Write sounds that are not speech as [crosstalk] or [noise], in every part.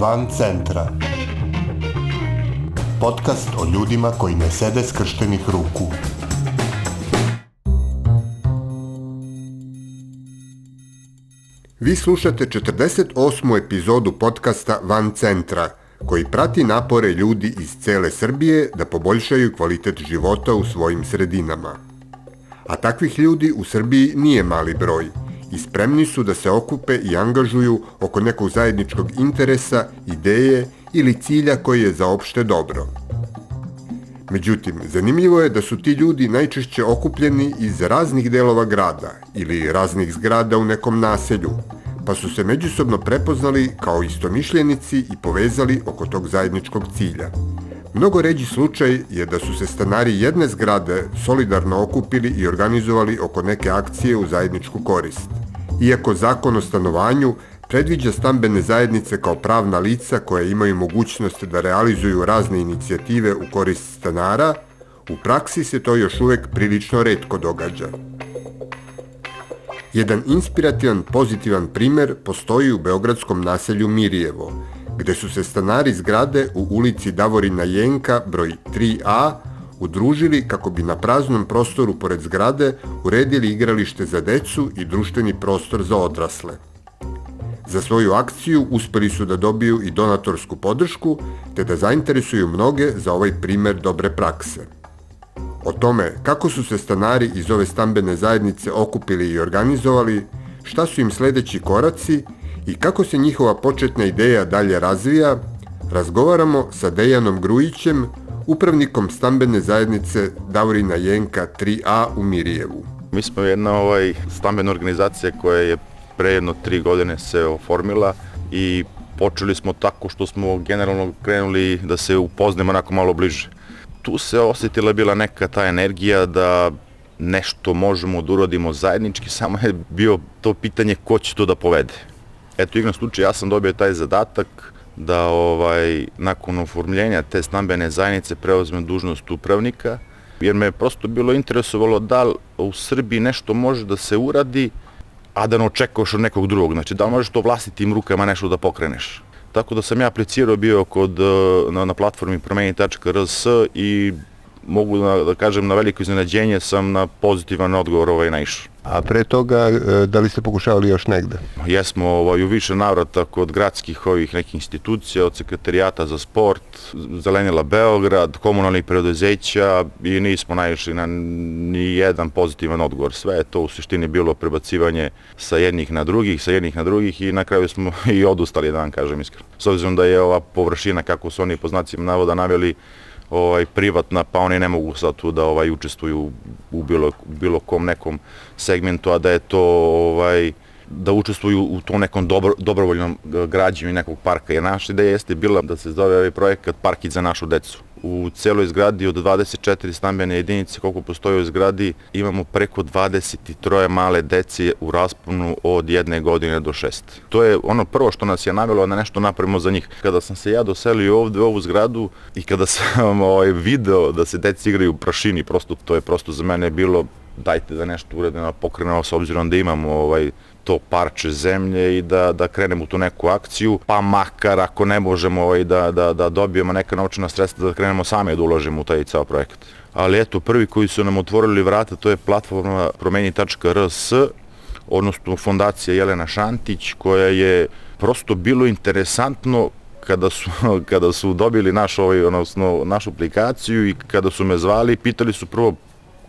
Van centra. Podcast o ljudima koji ne sede skrštenih ruku. Vi slušate 48. epizodu podcasta Van centra, koji prati napore ljudi iz cele Srbije da poboljšaju kvalitet života u svojim sredinama. A takvih ljudi u Srbiji nije mali broj – i spremni su da se okupe i angažuju oko nekog zajedničkog interesa, ideje ili cilja koji je za opšte dobro. Međutim, zanimljivo je da su ti ljudi najčešće okupljeni iz raznih delova grada ili raznih zgrada u nekom naselju, pa su se međusobno prepoznali kao istomišljenici i povezali oko tog zajedničkog cilja. Mnogo ređi slučaj je da su se stanari jedne zgrade solidarno okupili i organizovali oko neke akcije u zajedničku korist iako zakon o stanovanju predviđa stambene zajednice kao pravna lica koja imaju mogućnost da realizuju razne inicijative u korist stanara, u praksi se to još uvek prilično redko događa. Jedan inspirativan pozitivan primer postoji u beogradskom naselju Mirjevo, gde su se stanari zgrade u ulici Davorina Jenka broj 3A udružili kako bi na praznom prostoru pored zgrade uredili igralište za decu i društveni prostor za odrasle. Za svoju akciju uspeli su da dobiju i donatorsku podršku, te da zainteresuju mnoge za ovaj primer dobre prakse. O tome kako su se stanari iz ove stambene zajednice okupili i organizovali, šta su im sledeći koraci i kako se njihova početna ideja dalje razvija, razgovaramo sa Dejanom Grujićem, upravnikom stambene zajednice Davorina Jenka 3A u Mirijevu. Mi smo jedna ovaj, stambena organizacija koja je pre jedno tri godine se oformila i počeli smo tako što smo generalno krenuli da se upoznemo onako malo bliže. Tu se osetila bila neka ta energija da nešto možemo da urodimo zajednički, [laughs] samo je bio to pitanje ko će to da povede. Eto, igrom slučaju, ja sam dobio taj zadatak, da ovaj nakon oformljenja te stambene zajednice preuzmem dužnost upravnika, jer me je prosto bilo interesovalo da li u Srbiji nešto može da se uradi, a da ne očekuješ od nekog drugog. Znači, da li možeš to vlastitim rukama nešto da pokreneš. Tako da sam ja aplicirao bio kod, na, na platformi promeni.rs i mogu da, da kažem na veliko iznenađenje sam na pozitivan odgovor ovaj naišao. A pre toga, e, da li ste pokušavali još negde? Jesmo ovaj, u više navrata kod gradskih ovih nekih institucija, od sekretarijata za sport, Zelenila Beograd, komunalnih preduzeća i nismo naišli na ni jedan pozitivan odgovor. Sve je to u suštini bilo prebacivanje sa jednih na drugih, sa jednih na drugih i na kraju smo [laughs] i odustali, da vam kažem iskreno. S obzirom da je ova površina, kako su oni po znacima navoda naveli, ovaj, privatna, pa oni ne mogu sad tu da ovaj, učestvuju u bilo, bilo kom nekom segmentu, a da je to ovaj, da učestvuju u tom nekom dobro, dobrovoljnom građenju nekog parka. Jer naša ideja jeste bila da se zove ovaj projekat Parkić za našu decu u celoj zgradi od 24 stambene jedinice koliko postoje u zgradi imamo preko 23 male dece u rasponu od jedne godine do šest. To je ono prvo što nas je navjelo da nešto napravimo za njih. Kada sam se ja doselio ovde u ovu zgradu i kada sam [laughs] ovaj, video da se deci igraju u prašini, prosto, to je prosto za mene bilo dajte da nešto uredimo, pokrenemo s obzirom da imamo ovaj, to parče zemlje i da, da krenemo u tu neku akciju, pa makar ako ne možemo ovaj, da, da, da dobijemo neka novčana sredstva da krenemo same da uložimo u taj ceo projekat. Ali eto, prvi koji su nam otvorili vrata, to je platforma promeni.rs, odnosno fondacija Jelena Šantić, koja je prosto bilo interesantno kada su, [laughs] kada su dobili naš, ovaj, odnosno, našu aplikaciju i kada su me zvali, pitali su prvo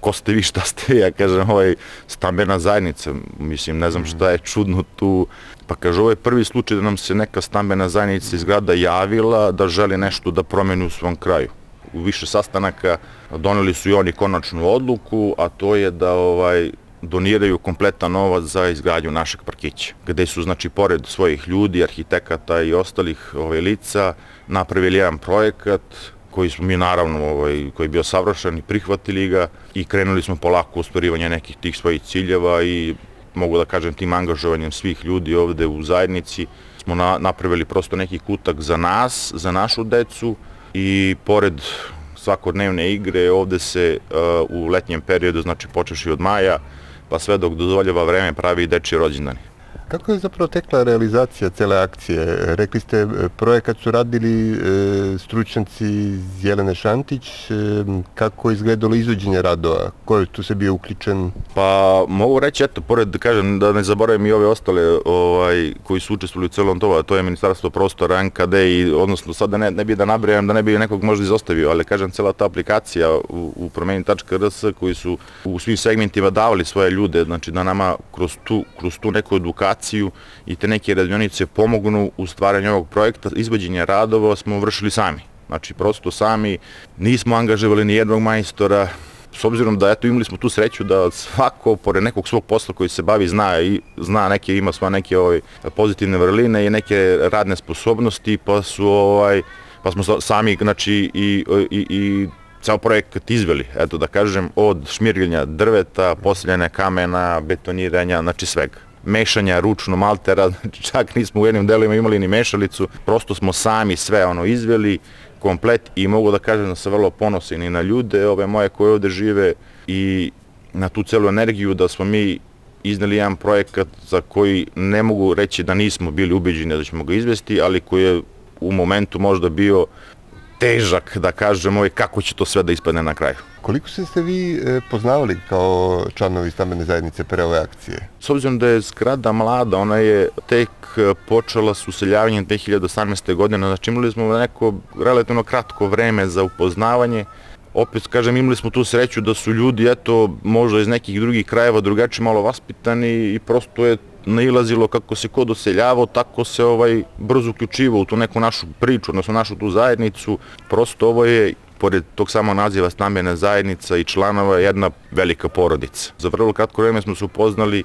ko ste vi, šta ste, ja kažem, ovaj, stambena zajednica, mislim, ne znam šta je čudno tu, pa kaže, ovo je prvi slučaj da nam se neka stambena zajednica iz grada javila da želi nešto da promeni u svom kraju. U više sastanaka doneli su i oni konačnu odluku, a to je da ovaj doniraju kompletan novac za izgradnju našeg parkića, gde su, znači, pored svojih ljudi, arhitekata i ostalih ovaj, lica, napravili jedan projekat koji smo mi naravno, ovaj, koji je bio savršen i prihvatili ga i krenuli smo polako u ostvarivanje nekih tih svojih ciljeva i mogu da kažem tim angažovanjem svih ljudi ovde u zajednici smo na, napravili prosto neki kutak za nas, za našu decu i pored svakodnevne igre ovde se uh, u letnjem periodu, znači počeši od maja, pa sve dok dozvoljava vreme pravi i dečji rođendani. Kako je zapravo tekla realizacija cele akcije? Rekli ste, e, projekat su radili e, stručnjaci Jelene Šantić. E, kako je izgledalo izvođenje radova? Ko je tu se bio uključen? Pa mogu reći, eto, pored da kažem, da ne zaboravim i ove ostale ovaj, koji su učestvovali u celom toga, to je Ministarstvo prostora, NKD i odnosno sad da ne, ne bi da nabrajam, da ne bi nekog možda izostavio, ali kažem, cela ta aplikacija u, u promeni.rs koji su u svim segmentima davali svoje ljude, znači da nama kroz tu, kroz tu neku edukaciju i te neke radionice pomognu u stvaranju ovog projekta, izvođenja radova smo vršili sami. Znači, prosto sami nismo angažovali ni jednog majstora, s obzirom da eto imali smo tu sreću da svako pored nekog svog posla koji se bavi zna i zna neke ima sva neke ovaj pozitivne vrline i neke radne sposobnosti pa su ovaj pa smo sami znači i i i ceo projekat izveli, eto da kažem, od šmirgljenja drveta, poseljene kamena, betoniranja, znači svega mešanja ručno maltera, [laughs] čak nismo u jednim delima imali ni mešalicu, prosto smo sami sve ono izveli, komplet i mogu da kažem da sam vrlo ponosan i na ljude ove moje koje ovde žive i na tu celu energiju da smo mi izneli jedan projekat za koji ne mogu reći da nismo bili ubeđeni da ćemo ga izvesti, ali koji je u momentu možda bio težak, da kažemo, i kako će to sve da ispadne na kraju. Koliko se ste vi e, poznavali kao članovi stambene zajednice pre ove akcije? S obzirom da je zgrada mlada, ona je tek e, počela s useljavanjem 2018. godine, znači imali smo neko relativno kratko vreme za upoznavanje, opet kažem imali smo tu sreću da su ljudi eto možda iz nekih drugih krajeva drugačije malo vaspitani i prosto je nailazilo kako se kod oseljavao, tako se ovaj brzo uključivao u tu neku našu priču, odnosno našu tu zajednicu. Prosto ovo je pored tog samog naziva stambena zajednica i članova jedna velika porodica. Za vrlo kratko vreme smo se upoznali,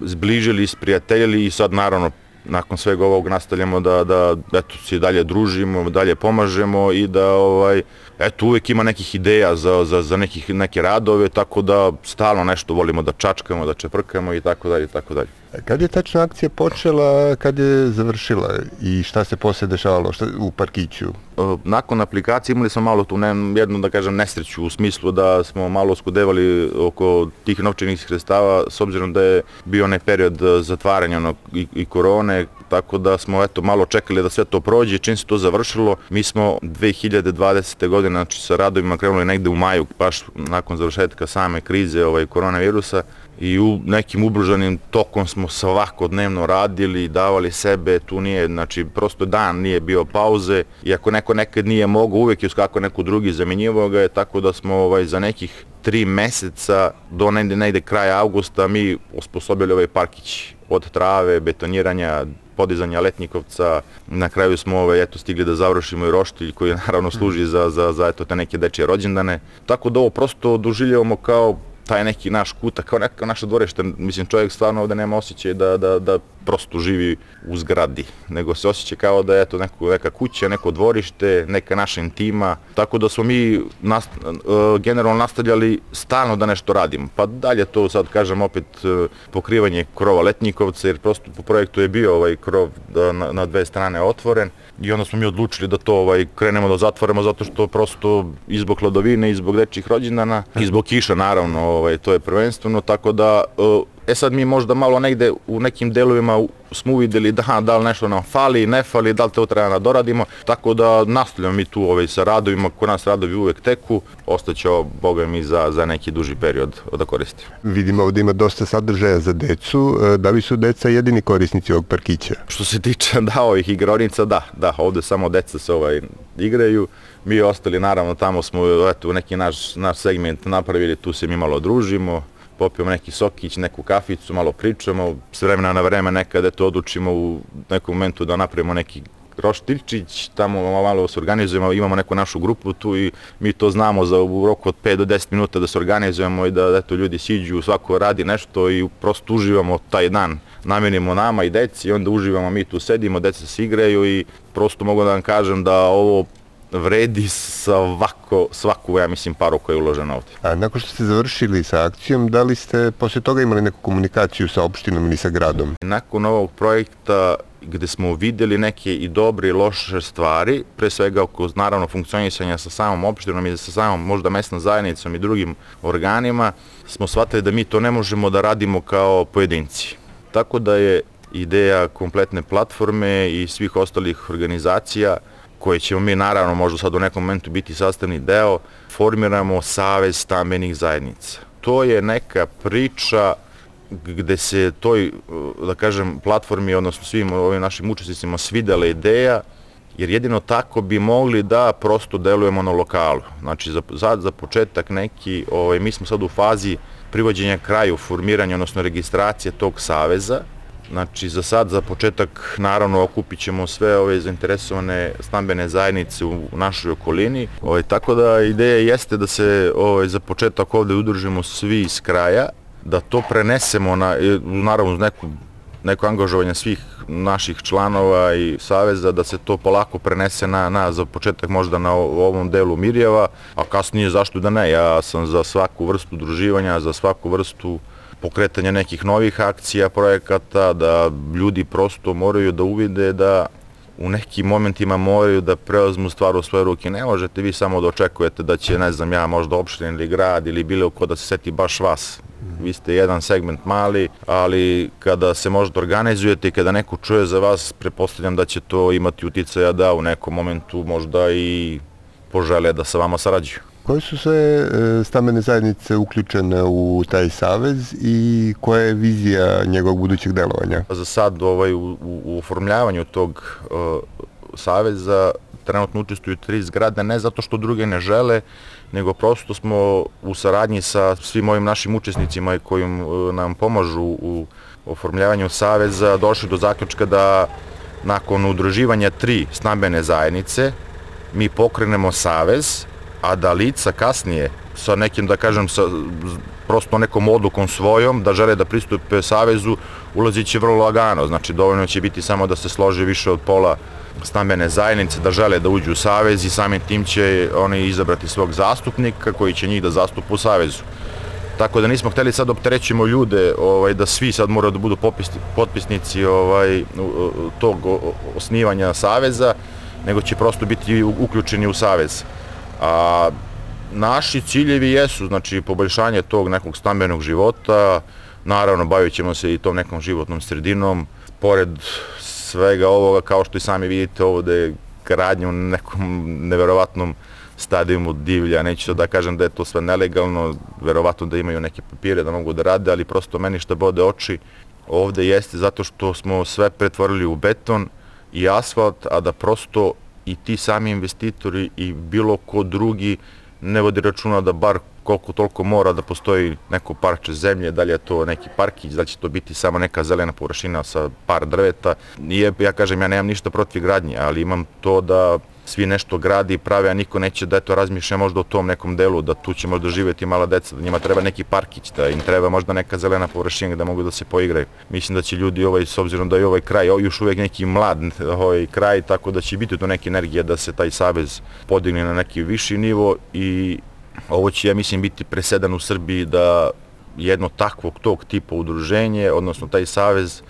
zbližili, sprijateljili i sad naravno nakon svega ovog nastavljamo da, da eto, se dalje družimo, dalje pomažemo i da ovaj, eto, uvek ima nekih ideja za, za, za nekih, neke radove, tako da stalno nešto volimo da čačkamo, da čeprkamo i tako dalje i tako dalje. Kad je tačno akcija počela, kad je završila i šta se posle dešavalo šta, u parkiću? E, nakon aplikacije imali smo malo tu ne, jednu, da kažem, nesreću u smislu da smo malo skudevali oko tih novčanih sredstava s obzirom da je bio onaj period zatvaranja ono, i, i korone, tako da smo eto malo čekali da sve to prođe, čim se to završilo, mi smo 2020. godine, znači sa radovima krenuli negde u maju, baš nakon završetka same krize ovaj, koronavirusa, i u nekim ubržanim tokom smo svakodnevno radili, davali sebe, tu nije, znači prosto dan nije bio pauze i ako neko nekad nije mogao, uvek je kako neko drugi zamenjivao ga je, tako da smo ovaj, za nekih tri meseca do negde, negde kraja avgusta mi osposobili ovaj parkić od trave, betoniranja, podizanja letnjikovca, na kraju smo ovaj, eto, stigli da završimo i roštilj koji naravno služi za, za, za eto, te neke dečije rođendane. Tako da ovo prosto doživljavamo kao taj neki naš kutak, kao neka naša dvorište, mislim čovjek stvarno ovde nema osjećaj da, da, da prosto živi u zgradi, nego se osjeća kao da je to neko, neka kuća, neko dvorište, neka naša intima, tako da smo mi nast, uh, generalno nastavljali stalno da nešto radimo. Pa dalje to sad kažem opet uh, pokrivanje krova letnjikovca, jer prosto po projektu je bio ovaj krov da, na, na dve strane otvoren, i onda smo mi odlučili da to ovaj, krenemo da zatvorimo zato što prosto i zbog hladovine i zbog dečjih rođendana i zbog kiša naravno ovaj, to je prvenstveno. Tako da E sad mi možda malo negde u nekim delovima smo uvideli da, da li nešto nam fali, ne fali, da li to treba da doradimo, tako da nastavljamo mi tu ovaj, sa radovima, ko nas radovi uvek teku, ostaće boga mi, za, za neki duži period da koristimo. Vidimo ovde ima dosta sadržaja za decu, e, da li su deca jedini korisnici ovog parkića? Što se tiče [laughs] da ovih igraonica, da, da, ovde samo deca se ovaj, igraju, mi ostali naravno tamo smo eto, neki naš, naš segment napravili, tu se mi malo družimo, popijemo neki sokić, neku kaficu, malo pričamo, s vremena na vreme nekada to odlučimo u nekom momentu da napravimo neki roštiljčić, tamo malo se organizujemo, imamo neku našu grupu tu i mi to znamo za u roku od 5 do 10 minuta da se organizujemo i da eto, ljudi siđu, svako radi nešto i prosto uživamo taj dan. Namenimo nama i deci i onda uživamo, mi tu sedimo, deca se igraju i prosto mogu da vam kažem da ovo vredi svako, svaku, ja mislim, paru koja je uložena ovde. A nakon što ste završili sa akcijom, da li ste posle toga imali neku komunikaciju sa opštinom ili sa gradom? Nakon ovog projekta gde smo videli neke i dobre i loše stvari, pre svega oko naravno funkcionisanja sa samom opštinom i sa samom možda mesnom zajednicom i drugim organima, smo shvatili da mi to ne možemo da radimo kao pojedinci. Tako da je ideja kompletne platforme i svih ostalih organizacija koje ćemo mi naravno možda sad u nekom momentu biti sastavni deo, formiramo Savez stambenih zajednica. To je neka priča gde se toj, da kažem, platformi, odnosno svim ovim našim učesnicima svidela ideja, jer jedino tako bi mogli da prosto delujemo na lokalu. Znači, za, za, za početak neki, ovaj, mi smo sad u fazi privođenja kraju formiranja, odnosno registracije tog saveza, Znači, za sad, za početak, naravno, okupit ćemo sve ove zainteresovane stambene zajednice u našoj okolini. Ovaj, tako da ideja jeste da se ovaj, za početak ovde udružimo svi iz kraja, da to prenesemo na, naravno uz neku, neko angažovanje svih naših članova i saveza, da se to polako prenese na, na za početak možda na ovom delu Mirjeva, a kasnije zašto da ne, ja sam za svaku vrstu druživanja, za svaku vrstu pokretanja nekih novih akcija, projekata, da ljudi prosto moraju da uvide da u nekim momentima moraju da preozmu stvar u svoje ruke. Ne možete vi samo da očekujete da će, ne znam ja, možda opština ili grad ili bilo ko da se seti baš vas. Vi ste jedan segment mali, ali kada se možda organizujete i kada neko čuje za vas, prepostavljam da će to imati uticaja da u nekom momentu možda i požele da sa vama sarađuju. Koje su sve e, stambene zajednice uključene u taj savez i koja je vizija njegovog budućeg delovanja? Za sad ovaj, u, u oformljavanju tog uh, saveza trenutno učestvuju tri zgrade, ne zato što druge ne žele, nego prosto smo u saradnji sa svim ovim našim učesnicima koji uh, nam pomažu u oformljavanju saveza došli do zaključka da nakon udruživanja tri stambene zajednice mi pokrenemo savez a da lica kasnije sa nekim, da kažem, sa prosto nekom odlukom svojom, da žele da pristupe Savezu, ulazit će vrlo lagano, znači dovoljno će biti samo da se složi više od pola stambene zajednice, da žele da uđu u Savez i samim tim će oni izabrati svog zastupnika koji će njih da zastupu u Savezu. Tako da nismo hteli sad opterećimo ljude ovaj, da svi sad moraju da budu popisni, potpisnici ovaj, tog osnivanja Saveza, nego će prosto biti uključeni u Savez. A naši ciljevi jesu, znači, poboljšanje tog nekog stambenog života, naravno bavit ćemo se i tom nekom životnom sredinom, pored svega ovoga, kao što i sami vidite ovde, gradnju u nekom neverovatnom stadijumu divlja, neću da kažem da je to sve nelegalno, verovatno da imaju neke papire da mogu da rade, ali prosto meni što bode oči ovde jeste zato što smo sve pretvorili u beton i asfalt, a da prosto i ti sami investitori i bilo ko drugi ne vodi računa da bar koliko toliko mora da postoji neko parče zemlje, da li je to neki parkić, da li će to biti samo neka zelena površina sa par drveta. Nije, ja kažem, ja nemam ništa protiv gradnje, ali imam to da svi nešto gradi i prave, a niko neće da eto razmišlja možda o tom nekom delu, da tu će možda živeti mala deca, da njima treba neki parkić, da im treba možda neka zelena površina da mogu da se poigraju. Mislim da će ljudi ovaj, s obzirom da je ovaj kraj ovaj, još uvek neki mlad ovaj kraj, tako da će biti to neka energija da se taj savez podigne na neki viši nivo i ovo će, ja mislim, biti presedan u Srbiji da jedno takvog tog tipa udruženje, odnosno taj savez,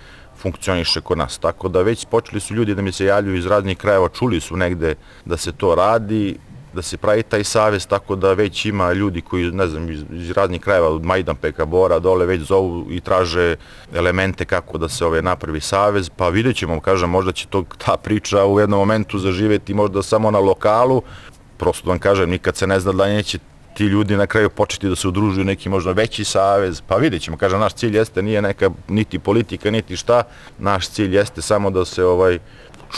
funkcioniše kod nas. Tako da već počeli su ljudi da mi se javljaju iz raznih krajeva, čuli su negde da se to radi, da se pravi taj savez, tako da već ima ljudi koji, ne znam, iz, iz raznih krajeva, od Majdanpeka, Bora, dole već zovu i traže elemente kako da se ove napravi savez, pa vidjet ćemo, kažem, možda će to, ta priča u jednom momentu zaživeti možda samo na lokalu, prosto da vam kažem, nikad se ne zna da neće ti ljudi na kraju početi da se udružuju neki možda veći savez, pa vidjet ćemo, kažem, naš cilj jeste nije neka niti politika, niti šta, naš cilj jeste samo da se ovaj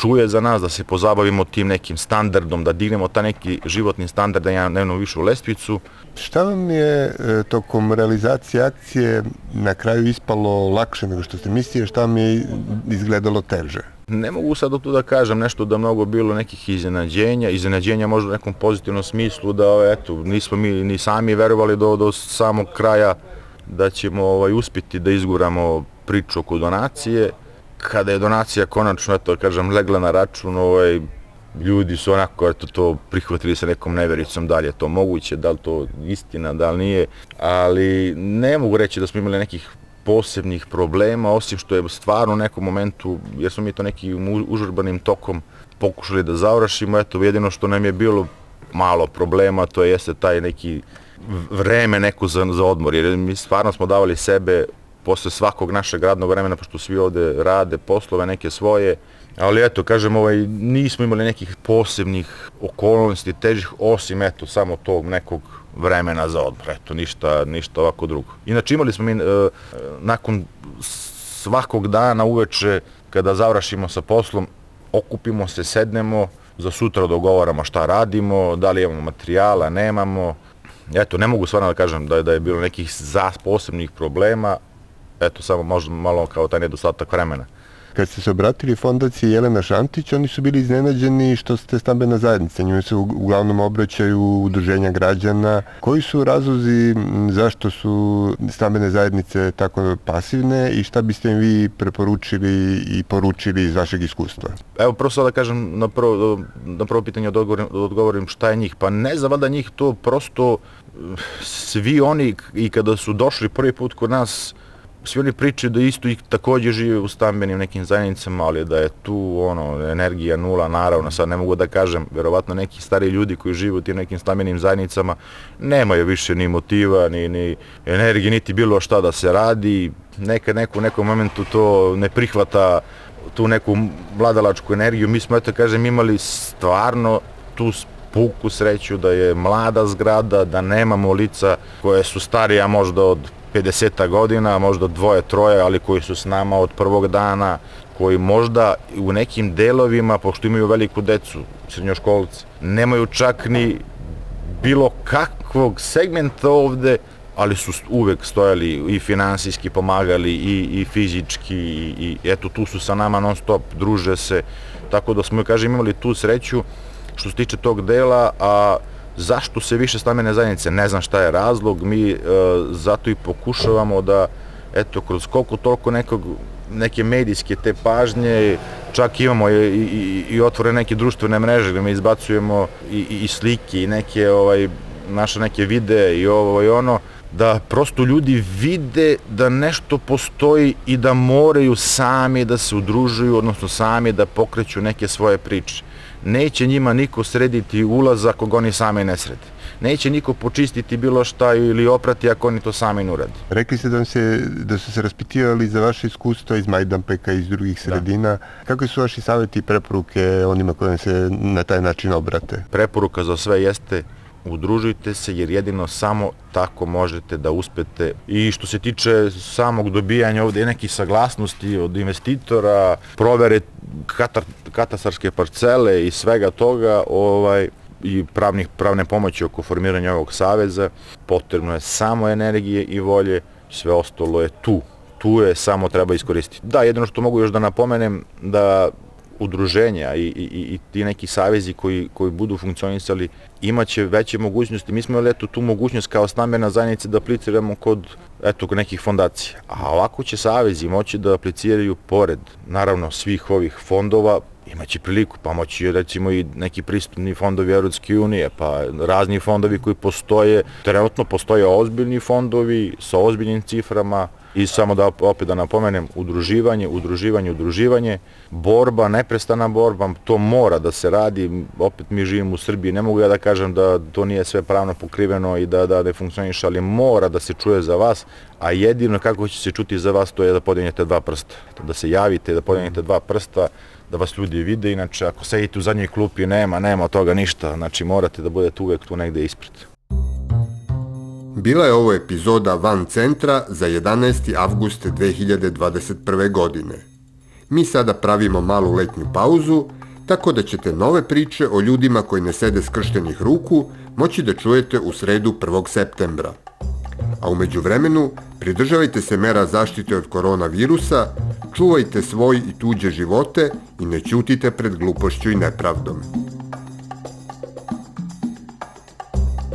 čuje za nas, da se pozabavimo tim nekim standardom, da dignemo ta neki životni standard, da ja nemamo višu lestvicu. Šta vam je e, tokom realizacije akcije na kraju ispalo lakše nego što ste mislili, šta vam je izgledalo teže? Ne mogu sad tu da kažem nešto da mnogo bilo nekih iznenađenja, iznenađenja možda u nekom pozitivnom smislu da eto, nismo mi ni sami verovali do, do samog kraja da ćemo ovaj, uspiti da izguramo priču oko donacije. Kada je donacija konačno, eto, kažem, legla na račun, ovaj, ljudi su onako eto, to prihvatili sa nekom nevericom da li je to moguće, da li to istina, da li nije, ali ne mogu reći da smo imali nekih posebnih problema, osim što je stvarno u nekom momentu, jer smo mi to nekim užurbanim tokom pokušali da završimo, eto, jedino što nam je bilo malo problema, to jeste taj neki vreme neko za, za odmor, jer mi stvarno smo davali sebe posle svakog našeg radnog vremena, pošto svi ovde rade poslove neke svoje, ali eto, kažem, ovaj, nismo imali nekih posebnih okolnosti, težih, osim, eto, samo tog nekog vremena za odmor, eto, ništa, ništa ovako drugo. Inače, imali smo mi, e, nakon svakog dana uveče, kada završimo sa poslom, okupimo se, sednemo, za sutra dogovaramo šta radimo, da li imamo materijala, nemamo. Eto, ne mogu stvarno da kažem da je, da je bilo nekih za posebnih problema, eto, samo možda malo kao taj nedostatak vremena. Kad ste se obratili fondaciji Jelena Šantić, oni su bili iznenađeni što ste stambena zajednica. Njima se uglavnom obraćaju udruženja građana. Koji su razlozi zašto su stambene zajednice tako pasivne i šta biste im vi preporučili i poručili iz vašeg iskustva? Evo, prvo sad da kažem na prvo, na prvo pitanje da odgovorim, da odgovorim šta je njih. Pa ne znam da njih to prosto svi oni i kada su došli prvi put kod nas svi oni pričaju da isto i takođe žive u stambenim nekim zajednicama, ali da je tu ono, energija nula, naravno, sad ne mogu da kažem, verovatno neki stari ljudi koji žive u tim nekim stambenim zajednicama nemaju više ni motiva, ni, ni energije, niti bilo šta da se radi, neka neko u nekom momentu to ne prihvata tu neku mladalačku energiju. Mi smo, eto kažem, imali stvarno tu puku sreću da je mlada zgrada, da nemamo lica koje su starija možda od 50 godina, možda dvoje, troje, ali koji su s nama od prvog dana, koji možda u nekim delovima, pošto imaju veliku decu, srednjoškolci, nemaju čak ni bilo kakvog segmenta ovde, ali su uvek stojali i finansijski pomagali i, i fizički i, i eto tu su sa nama non stop, druže se, tako da smo, kažem, imali tu sreću što se tiče tog dela, a Zašto se više stambene zajednice? Ne znam šta je razlog, mi e, zato i pokušavamo da, eto, kroz koliko toliko nekog, neke medijske te pažnje, čak imamo i, i, i otvore neke društvene mreže gde mi izbacujemo i, i, i slike i neke, ovaj, naše neke videe i ovo i ono, da prosto ljudi vide da nešto postoji i da moraju sami da se udružuju, odnosno sami da pokreću neke svoje priče neće njima niko srediti ulaz ako oni sami ne srede. Neće niko počistiti bilo šta ili oprati ako oni to sami ne uradi. Rekli ste da, se, da su se raspitivali za vaše iskustva iz Majdanpeka i iz drugih da. sredina. Da. Kakvi su vaši savjeti i preporuke onima kojim se na taj način obrate? Preporuka za sve jeste udružujte se jer jedino samo tako možete da uspete i što se tiče samog dobijanja ovde nekih saglasnosti od investitora, provere katar, katastarske parcele i svega toga, ovaj, i pravnih, pravne pomoći oko formiranja ovog saveza, potrebno je samo energije i volje, sve ostalo je tu. Tu je, samo treba iskoristiti. Da, jedino što mogu još da napomenem, da udruženja i, i, i ti neki savezi koji, koji budu funkcionisali imaće veće mogućnosti. Mi smo imali eto tu mogućnost kao stambena zajednica da apliciramo kod eto nekih fondacija. A ovako će savezi moći da apliciraju pored naravno svih ovih fondova imaće priliku, pa moći recimo i neki pristupni fondovi Evropske unije, pa razni fondovi koji postoje, trenutno postoje ozbiljni fondovi sa ozbiljnim ciframa, I samo da opet da napomenem, udruživanje, udruživanje, udruživanje, borba, neprestana borba, to mora da se radi, opet mi živimo u Srbiji, ne mogu ja da kažem da to nije sve pravno pokriveno i da, da ne funkcioniše, ali mora da se čuje za vas, a jedino kako će se čuti za vas to je da podignete dva prsta, da se javite, da podignete dva prsta, da vas ljudi vide, inače ako sedite u zadnjoj klupi nema, nema toga ništa, znači morate da budete uvek tu negde ispred. Bila je ovo epizoda Van centra za 11. avgust 2021. godine. Mi sada pravimo malu letnju pauzu, tako da ćete nove priče o ljudima koji ne sede skrštenih ruku moći da čujete u sredu 1. septembra. A umeđu vremenu, pridržavajte se mera zaštite od koronavirusa, čuvajte svoj i tuđe živote i ne ćutite pred glupošću i nepravdom.